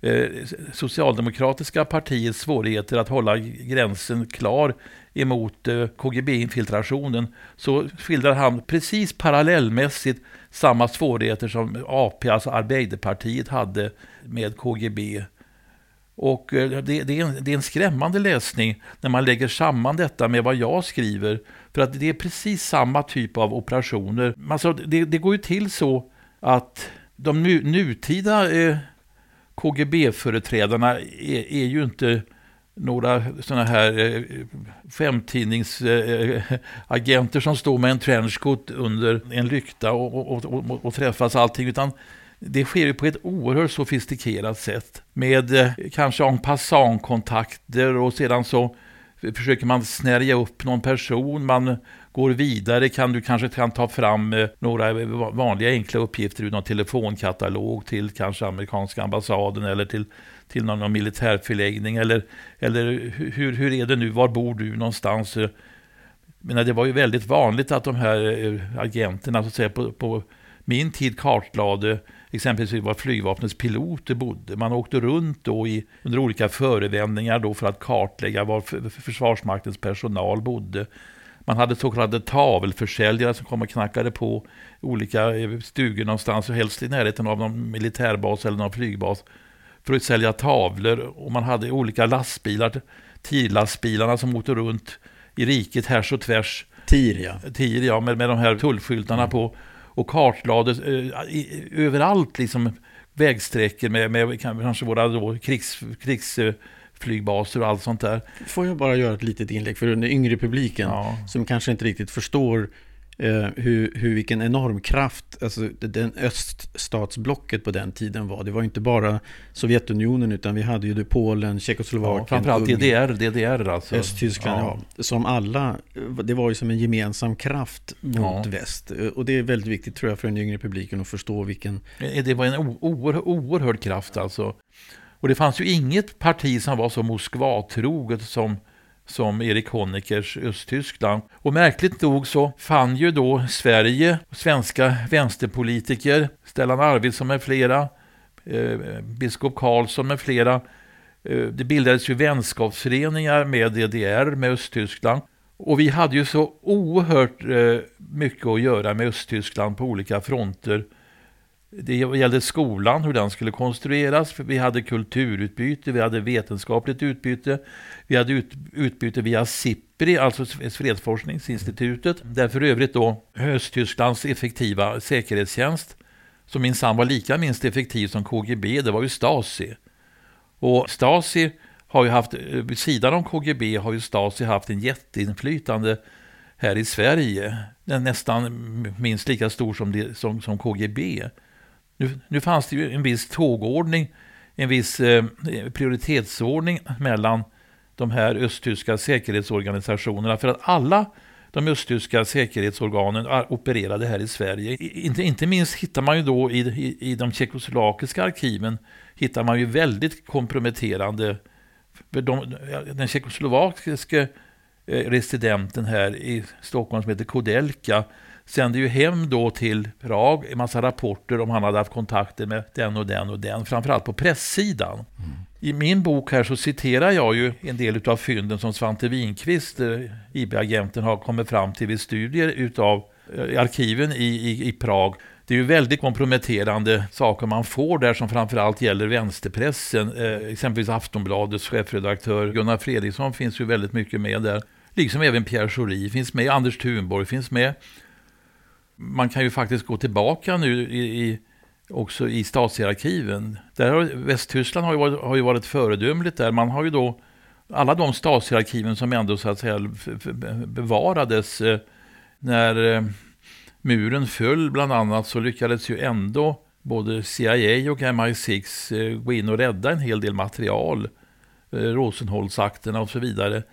eh, socialdemokratiska partiets svårigheter att hålla gränsen klar emot eh, KGB-infiltrationen så skildrar han precis parallellmässigt samma svårigheter som AP, alltså Arbeiderpartiet, hade med KGB och eh, det, det, är en, det, är en, skrämmande läsning när man lägger samman detta med vad jag skriver. För att det är precis samma typ av operationer. Alltså, det, det går ju till så att de nu, nutida eh, KGB-företrädarna är, är, ju inte några sådana här eh, femtidningsagenter eh, som står med en trenchcoat under en lykta och, och, och, och träffas allting. Utan det sker ju på ett oerhört sofistikerat sätt med eh, kanske en passant-kontakter och sedan så försöker man snärja upp någon person, man går vidare, kan du kanske kan ta fram eh, några eh, vanliga enkla uppgifter ur någon telefonkatalog till kanske amerikanska ambassaden eller till, till någon, någon militärförläggning eller, eller hur, hur är det nu, var bor du någonstans? Men det var ju väldigt vanligt att de här agenterna så att säga, på, på min tid kartlade exempelvis var flygvapnets piloter bodde. Man åkte runt då i, under olika förevändningar då för att kartlägga var Försvarsmaktens personal bodde. Man hade så kallade tavelförsäljare som kom och knackade på olika eh, stugor någonstans, och helst i närheten av någon militärbas eller någon flygbas, för att sälja tavlor. Och man hade olika lastbilar, TIR-lastbilarna som åkte runt i riket härs och tvärs. TIR, ja. TIR, ja, med, med de här tullskyltarna mm. på. Och kartlade eh, överallt, liksom vägsträckor med, med kanske våra då, krigs, krigsflygbaser och allt sånt där. Får jag bara göra ett litet inlägg för den yngre publiken ja. som kanske inte riktigt förstår eh, hur, hur vilken enorm kraft alltså den öststatsblocket på den tiden var. Det var inte bara Sovjetunionen utan vi hade ju det Polen, Tjeckoslovakien, ja, framförallt DDR, DDR alltså. Östtyskland, ja. ja. Som alla, det var ju som en gemensam kraft mot ja. väst. Och det är väldigt viktigt tror jag för den yngre publiken att förstå vilken... Det var en oerhörd, oerhörd kraft alltså. Och det fanns ju inget parti som var så Moskva-troget som som Erik Honeckers Östtyskland. Och märkligt nog så fann ju då Sverige, svenska vänsterpolitiker, Stellan Arvidsson med flera, eh, biskop Karlsson med flera, eh, det bildades ju vänskapsföreningar med DDR, med Östtyskland. Och vi hade ju så oerhört eh, mycket att göra med Östtyskland på olika fronter. Det gällde skolan, hur den skulle konstrueras. Vi hade kulturutbyte, vi hade vetenskapligt utbyte. Vi hade ut, utbyte via SIPRI, alltså Fredsforskningsinstitutet. Där för övrigt då Östtysklands effektiva säkerhetstjänst, som minsann var lika minst effektiv som KGB, det var ju Stasi. Och Stasi har ju haft, vid sidan om KGB har ju Stasi haft en jätteinflytande här i Sverige. Den nästan minst lika stor som, det, som, som KGB. Nu, nu fanns det ju en viss tågordning, en viss eh, prioritetsordning mellan de här östtyska säkerhetsorganisationerna. För att alla de östtyska säkerhetsorganen opererade här i Sverige. Inte, inte minst hittar man ju då i, i, i de tjeckoslovakiska arkiven hittar man ju väldigt komprometterande de, den tjeckoslovakiske eh, residenten här i Stockholm som heter Kodelka sände ju hem då till Prag en massa rapporter om han hade haft kontakter med den och den och den, framförallt på presssidan. Mm. I min bok här så citerar jag ju en del av fynden som Svante Winqvist, eh, IB-agenten, har kommit fram till vid studier utav eh, arkiven i, i, i Prag. Det är ju väldigt komprometterande saker man får där som framförallt gäller vänsterpressen. Eh, exempelvis Aftonbladets chefredaktör Gunnar Fredriksson finns ju väldigt mycket med där. Liksom även Pierre Schori finns med, Anders Thunborg finns med man kan ju faktiskt gå tillbaka nu i, i också i Stasiarkiven. Där har, Västtyskland har ju, varit, har ju varit föredömligt där. Man har ju då alla de Stasiarkiven som ändå så att säga bevarades eh, när eh, muren föll bland annat så lyckades ju ändå både CIA och MI6 eh, gå in och rädda en hel del material. Rosenholzakterna och så vidare.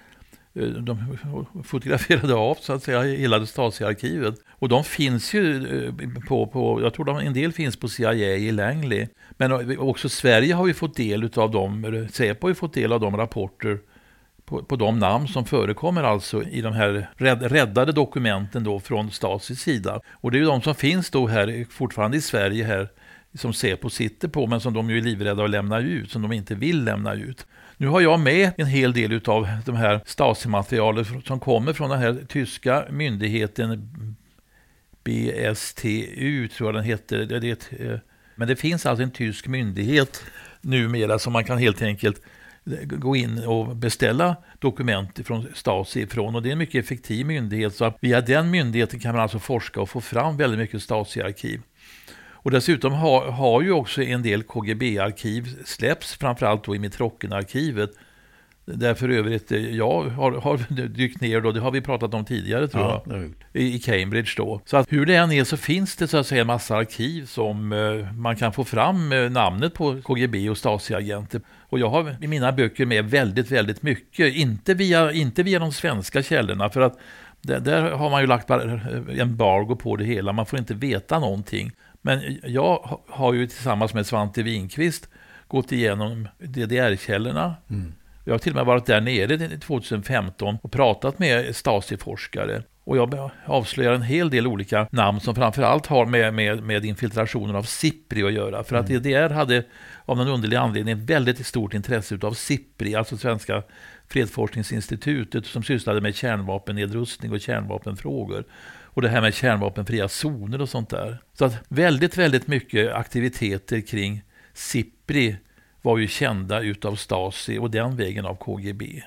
Eh, de fotograferade av så att säga hela Stasi-arkivet. Och de finns ju eh, på, på jag tror de, en del finns på CIA i Langley. Men eh, också Sverige har ju fått del av dem, Säpo har ju fått del av de rapporter på, på de namn som förekommer alltså i de här räddade dokumenten då från Stasis sida. Och det är ju de som finns då här fortfarande i Sverige här som Säpo sitter på men som de ju är livrädda att lämna ut, som de inte vill lämna ut. Nu har jag med en hel del av de här Stasi-materialet som kommer från den här tyska myndigheten BSTU, tror jag den heter. Det, det, eh, men det finns alltså en tysk myndighet numera som man kan helt enkelt gå in och beställa dokument från Stasi ifrån. Och det är en mycket effektiv myndighet. Så via den myndigheten kan man alltså forska och få fram väldigt mycket Stasi-arkiv. Och dessutom har, har ju också en del KGB-arkiv släppts, framförallt då i Mitrocken-arkivet. Där för övrigt eh, jag har, har dykt ner då, det har vi pratat om tidigare tror ja, jag, i, i Cambridge då. Så att hur det än är så finns det så att säga en massa arkiv som eh, man kan få fram eh, namnet på KGB och Stasi-agenter. Och jag har i mina böcker med väldigt, väldigt mycket, inte via, inte via de svenska källorna, för att där, där har man ju lagt embargo på det hela, man får inte veta någonting. Men jag har ju tillsammans med Svante Winqvist gått igenom DDR-källorna. Mm. Jag har till och med varit där nere 2015 och pratat med Stasi-forskare. Och jag avslöjar en hel del olika namn som framförallt har med, med, med infiltrationen av SIPRI att göra. För att mm. DDR hade av någon underlig anledning väldigt stort intresse av SIPRI, alltså svenska fredsforskningsinstitutet som sysslade med kärnvapennedrustning och kärnvapenfrågor. Och det här med kärnvapenfria zoner och sånt där. Så att väldigt, väldigt mycket aktiviteter kring SIPRI var ju kända utav Stasi och den vägen av KGB.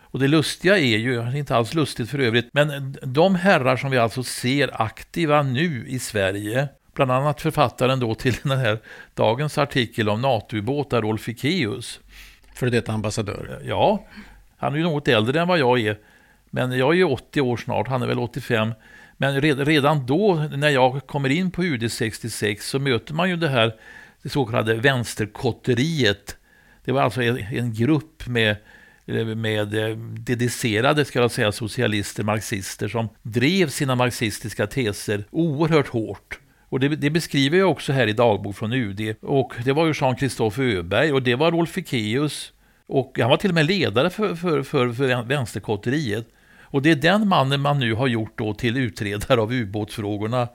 Och det lustiga är ju, inte alls lustigt för övrigt, men de herrar som vi alltså ser aktiva nu i Sverige, bland annat författaren då till den här dagens artikel om NATO-ubåtar, Rolf Ekéus. För detta ambassadör? Ja, han är ju något äldre än vad jag är. Men jag är 80 år snart, han är väl 85. Men redan då, när jag kommer in på UD 66, så möter man ju det här det så kallade vänsterkotteriet. Det var alltså en grupp med eh, med eh, dedicerade ska jag säga, socialister, marxister som drev sina marxistiska teser oerhört hårt. Och det, det, beskriver jag också här i dagbok från UD. Och det var ju Jean-Christophe Öberg och det var Rolf Ekéus. Och han var till och med ledare för, för, för, för vänsterkotteriet. Och det är den mannen man nu har gjort då till utredare av ubåtsfrågorna.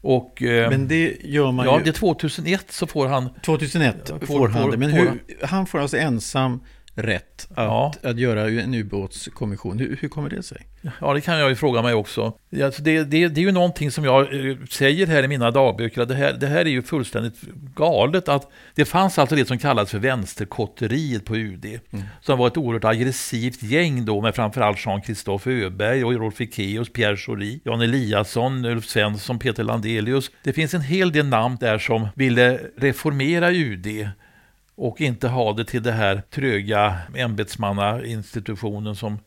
Och, eh, men det gör man ja, ju... Ja, det är 2001 så får han... 2001 får, får han det, men hur, han får alltså ensam rätt att, ja. att göra en ubåtskommission. Hur, hur kommer det sig? Ja, det kan jag ju fråga mig också. Alltså det, det, det är ju någonting som jag eh, säger här i mina dagböcker. Det här, det här är ju fullständigt galet. att Det fanns alltså det som kallas för vänsterkotteriet på UD. Mm. Som var ett oerhört aggressivt gäng då med framförallt Jean-Christophe Öberg och Rolf Ekéus, Pierre Schori, Jan Eliasson, Ulf Svensson, Peter Landelius. Det finns en hel del namn där som ville reformera UD och inte ha det till det här tröga ämbetsmannainstitutionen som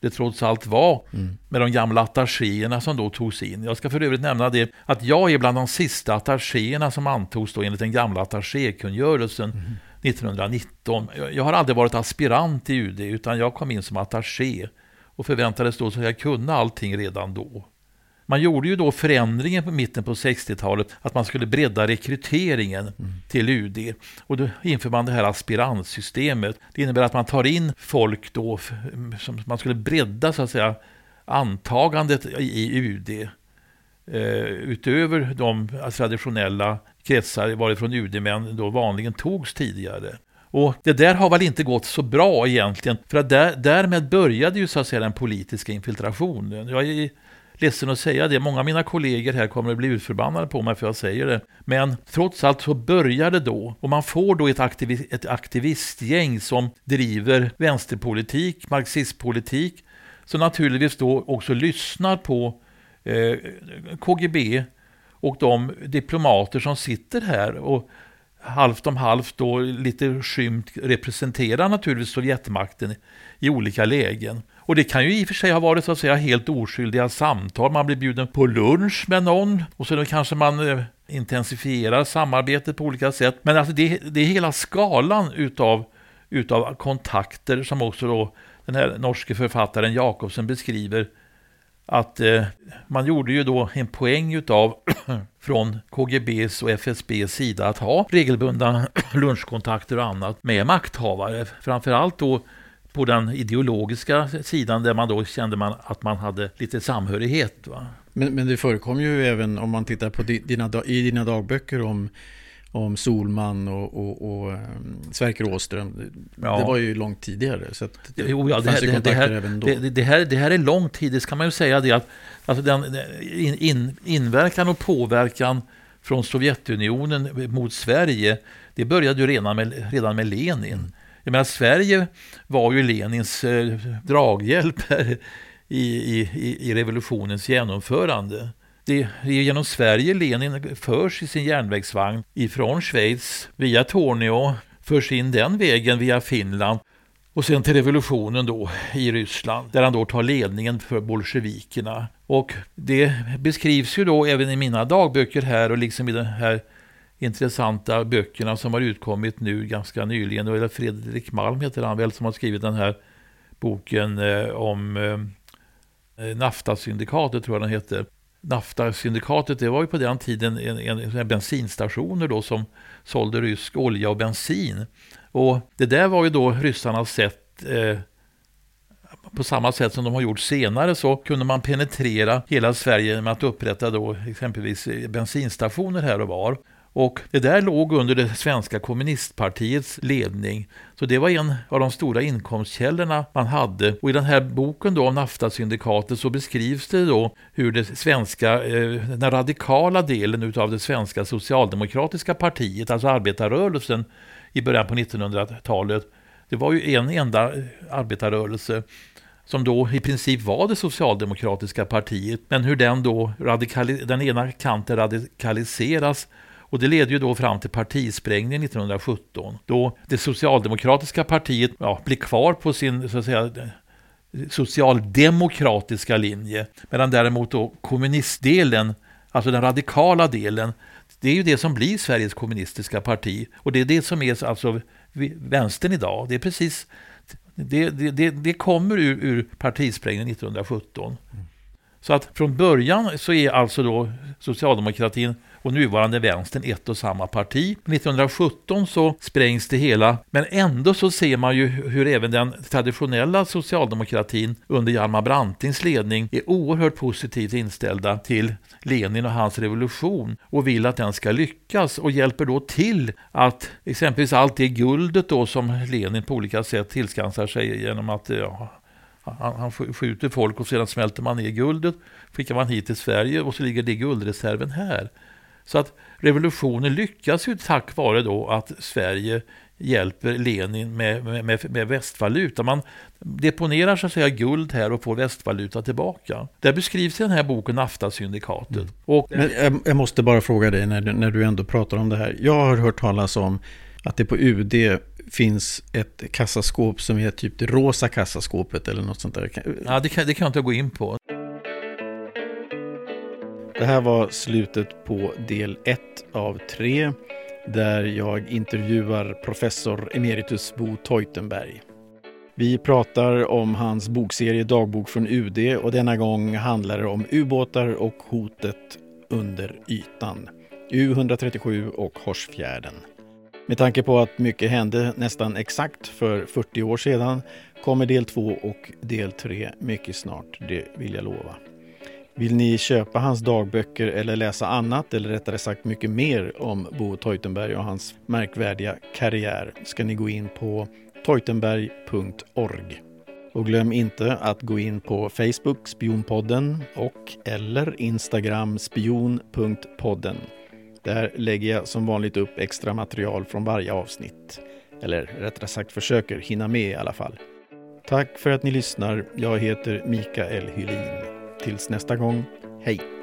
det trots allt var mm. med de gamla attachéerna som då togs in. Jag ska för övrigt nämna det att jag är bland de sista attachéerna som antogs då enligt den gamla attachékungörelsen mm. 1919. Jag har aldrig varit aspirant i UD utan jag kom in som attaché och förväntades då så jag kunde allting redan då. Man gjorde ju då förändringen på mitten på 60-talet att man skulle bredda rekryteringen mm. till UD. Och då inför man det här aspirantsystemet. Det innebär att man tar in folk då, som man skulle bredda så att säga antagandet i UD. Eh, utöver de eh, traditionella kretsar varifrån UD-män då vanligen togs tidigare. Och det där har väl inte gått så bra egentligen, för att där, därmed började ju så att säga den politiska infiltrationen. Jag är ledsen att säga det. Många av mina kollegor här kommer att bli utförbannade på mig för jag säger det. Men trots allt så börjar det då. Och man får då ett, aktivi ett aktivistgäng som driver vänsterpolitik, marxistpolitik. Som naturligtvis då också lyssnar på eh, KGB och de diplomater som sitter här och halvt om halvt då lite skymt representerar naturligtvis Sovjetmakten i olika lägen. Och det kan ju i och för sig ha varit så att säga helt oskyldiga samtal. Man blir bjuden på lunch med någon och så kanske man eh, intensifierar samarbetet på olika sätt. Men alltså det, det är hela skalan utav, utav kontakter som också då den här norske författaren Jakobsen beskriver att eh, man gjorde ju då en poäng utav från KGBs och FSBs sida att ha regelbundna lunchkontakter och annat med makthavare. Framförallt då på den ideologiska sidan där man då kände man att man hade lite samhörighet. Va? Men, men det förekom ju även om man tittar på dina, i dina dagböcker om, om Solman och, och, och um, Sverker Åström. Ja. Det var ju långt tidigare. Så det, jo, ja, det, det, det, här, även då. Det, här, det här är lång tid, det ska man ju säga det att alltså den in, in, inverkan och påverkan från Sovjetunionen mot Sverige, det började ju redan med, redan med Lenin. Jag menar, Sverige var ju Lenins eh, draghjälp i, i, i revolutionens genomförande. Det är genom Sverige Lenin förs i sin järnvägsvagn ifrån Schweiz via Torneå, förs in den vägen via Finland och sen till revolutionen då i Ryssland där han då tar ledningen för bolsjevikerna. Och det beskrivs ju då även i mina dagböcker här och liksom i den här intressanta böckerna som har utkommit nu ganska nyligen. Det Fredrik Malm heter han väl som har skrivit den här boken eh, om Naftasyndikatet, eh, eh Nafta-syndikatet tror jag den heter. Nafta-syndikatet det var ju på den tiden en, en, en bensinstationer då som sålde rysk olja och bensin. Och det där var ju då ryssarnas sätt eh, på samma sätt som de har gjort senare så kunde man penetrera hela Sverige med att upprätta då exempelvis bensinstationer här och var. Och det där låg under det svenska kommunistpartiets ledning. Så det var en av de stora inkomstkällorna man hade. Och i den här boken då om NAFTA-syndikatet så beskrivs det då hur det svenska, eh, den radikala delen av det svenska socialdemokratiska partiet, alltså arbetarrörelsen i början på 1900-talet, det var ju en enda eh, arbetarrörelse som då i princip var det socialdemokratiska partiet, men hur den då den ena kanten radikaliseras och det leder ju då fram till partisprängningen 1917, då det socialdemokratiska partiet ja, blir kvar på sin så att säga, socialdemokratiska linje, medan däremot då kommunistdelen, alltså den radikala delen, det är ju det som blir Sveriges kommunistiska parti. Och det är det som är alltså vänstern idag. Det är precis det, det, det kommer ur, ur partisprängningen 1917. Så att från början så är alltså då socialdemokratin och nuvarande vänstern ett och samma parti. 1917 så sprängs det hela, men ändå så ser man ju hur även den traditionella socialdemokratin under Hjalmar Brantings ledning är oerhört positivt inställda till Lenin och hans revolution och vill att den ska lyckas och hjälper då till att exempelvis allt det guldet då som Lenin på olika sätt tillskansar sig genom att ja, han, han skjuter folk och sedan smälter man ner guldet, skickar man hit till Sverige och så ligger det guldreserven här. Så att revolutionen lyckas ju tack vare då att Sverige hjälper Lenin med, med, med västvaluta. Man deponerar så att säga guld här och får västvaluta tillbaka. Det beskrivs i den här boken NAFTA-syndikatet. Mm. Jag, jag, måste bara fråga dig när, när du ändå pratar om det här. Jag har hört talas om att det på UD finns ett kassaskåp som är typ det rosa kassaskåpet eller något sånt där. Ja, det kan, det kan jag inte gå in på. Det här var slutet på del 1 av 3 där jag intervjuar professor emeritus Bo Teutenberg. Vi pratar om hans bokserie Dagbok från UD och denna gång handlar det om ubåtar och hotet under ytan. U137 och Horsfjärden. Med tanke på att mycket hände nästan exakt för 40 år sedan kommer del 2 och del 3 mycket snart, det vill jag lova. Vill ni köpa hans dagböcker eller läsa annat, eller rättare sagt mycket mer om Bo Teutenberg och hans märkvärdiga karriär, ska ni gå in på teutenberg.org. Och glöm inte att gå in på Facebook Spionpodden och eller Instagram spion.podden. Där lägger jag som vanligt upp extra material från varje avsnitt. Eller rättare sagt försöker hinna med i alla fall. Tack för att ni lyssnar. Jag heter Mikael Hylin. Tills nästa gång, hej!